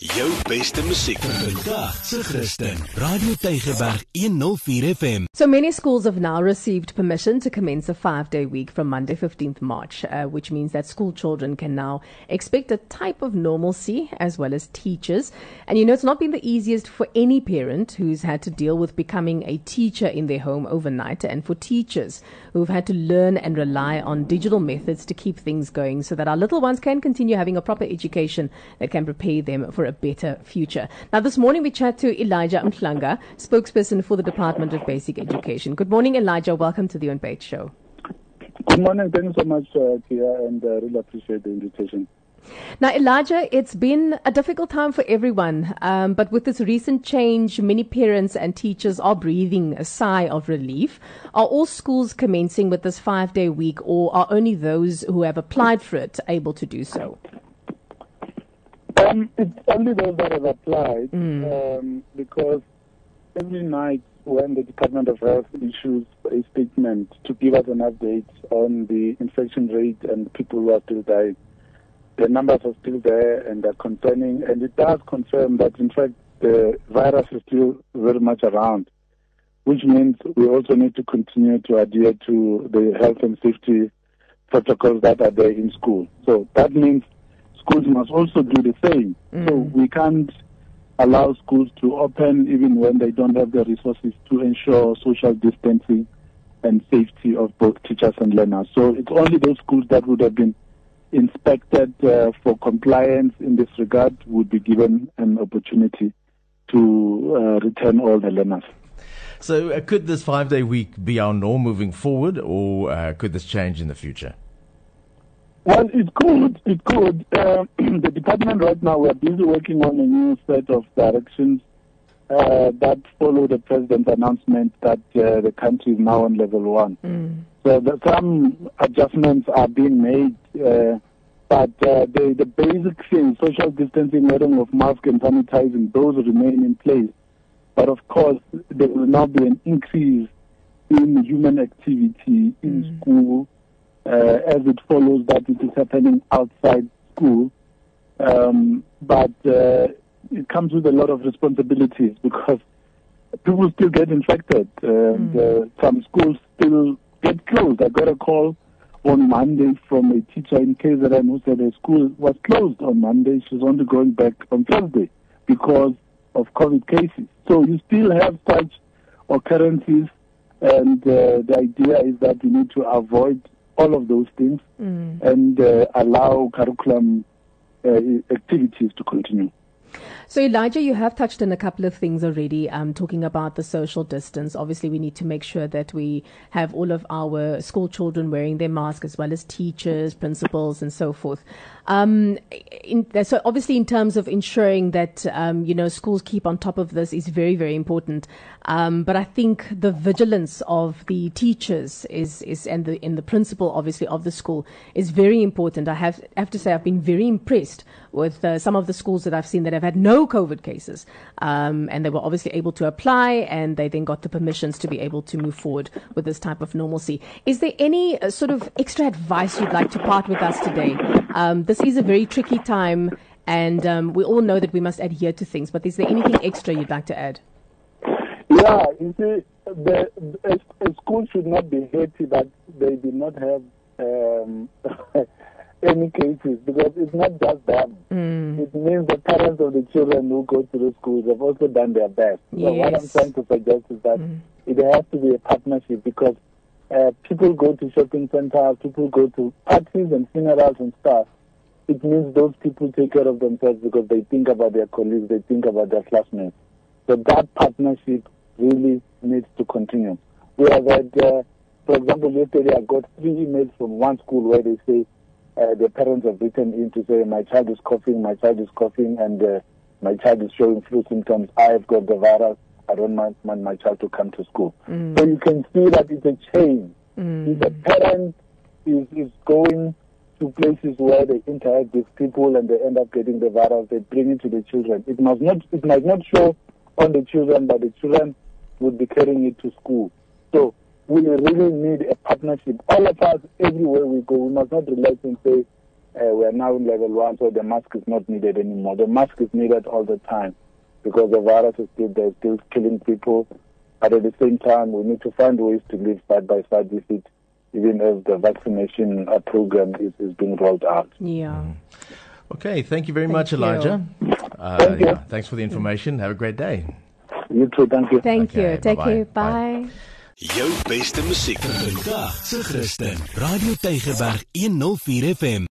Jou beste musiek vandag se Christen. Radio Tygerberg 104 FM. So many schools have now received permission to commence a five day week from Monday, 15th March, uh, which means that school children can now expect a type of normalcy as well as teachers. And you know, it's not been the easiest for any parent who's had to deal with becoming a teacher in their home overnight, and for teachers who've had to learn and rely on digital methods to keep things going so that our little ones can continue having a proper education that can prepare them for a better future. Now, this morning we chat to Elijah Mhlanga, spokesperson for the Department of Basic Education. Good morning, Elijah. Welcome to the On Page Show. Good morning. Thank you so much, uh, Tia, and uh, really appreciate the invitation. Now, Elijah, it's been a difficult time for everyone, um, but with this recent change, many parents and teachers are breathing a sigh of relief. Are all schools commencing with this five day week, or are only those who have applied for it able to do so? Um, it's only those that have applied um, because every night when the Department of Health issues a statement to give us an update on the infection rate and people who are still dying, the numbers are still there and are concerning, and it does confirm that in fact the virus is still very much around, which means we also need to continue to adhere to the health and safety protocols that are there in school. So that means schools must also do the same. So we can't allow schools to open even when they don't have the resources to ensure social distancing and safety of both teachers and learners. So it's only those schools that would have been inspected uh, for compliance in this regard would be given an opportunity to uh, return all the learners. So, uh, could this five day week be our norm moving forward, or uh, could this change in the future? Well, it could. It could. Uh, the department right now, we're busy working on a new set of directions uh, that follow the president's announcement that uh, the country is now on level one. So the, some adjustments are being made, uh, but uh, the, the basic things, social distancing, wearing of mask and sanitizing, those remain in place. But of course, there will now be an increase in human activity in school uh, as it follows that it is happening outside school. Um, but uh, it comes with a lot of responsibilities because people still get infected. And uh, some schools still get closed. I got a call on Monday from a teacher in KZN who said her school was closed on Monday. She's only going back on Thursday because of COVID cases. So you still have such occurrences, and uh, the idea is that you need to avoid all of those things and uh, allow curriculum uh, activities to continue. So, Elijah, you have touched on a couple of things already, um, talking about the social distance. Obviously, we need to make sure that we have all of our school children wearing their masks, as well as teachers, principals, and so forth. Um, in, so, obviously, in terms of ensuring that um, you know schools keep on top of this is very, very important. Um, but I think the vigilance of the teachers is is and the in the principal, obviously, of the school is very important. I have have to say I've been very impressed with uh, some of the schools that I've seen that have had no COVID cases, um, and they were obviously able to apply, and they then got the permissions to be able to move forward with this type of normalcy. Is there any uh, sort of extra advice you'd like to part with us today? This is a very tricky time, and um, we all know that we must adhere to things. But is there anything extra you'd like to add? Yeah, you see, the, a, a school should not be happy that they did not have um, any cases because it's not just them. It means the parents of the children who go to the schools have also done their best. So what I'm trying to suggest is that it has to be a partnership because uh, people go to shopping centers, people go to parties and funerals and stuff. It means those people take care of themselves because they think about their colleagues, they think about their classmates. So that partnership really needs to continue. We have had, uh, for example, yesterday I got three emails from one school where they say uh, the parents have written in to say my child is coughing, my child is coughing, and uh, my child is showing flu symptoms. I've got the virus. I don't want, want my child to come to school. So you can see that it's a chain. If a parent is, is going to places where they interact with people and they end up getting the virus, they bring it to the children. It must not it might not show on the children, but the children would be carrying it to school. So we really need a partnership. All of us, everywhere we go, we must not relax and say uh, we are now in level one, so the mask is not needed anymore. The mask is needed all the time because the virus is still there, still killing people. But at the same time, we need to find ways to live side by side with it, even as the vaccination uh, program is, is being rolled out. Yeah. Okay, thank you very Thank much, you. Elijah. Uh, Thank you. yeah, thanks for the information. Have a great day. You too, thank you. Thank Okay, you. Take bye-bye. care. Bye. Bye. Jou beste musiek vandag se Christen. Radio Tygerberg 104 FM.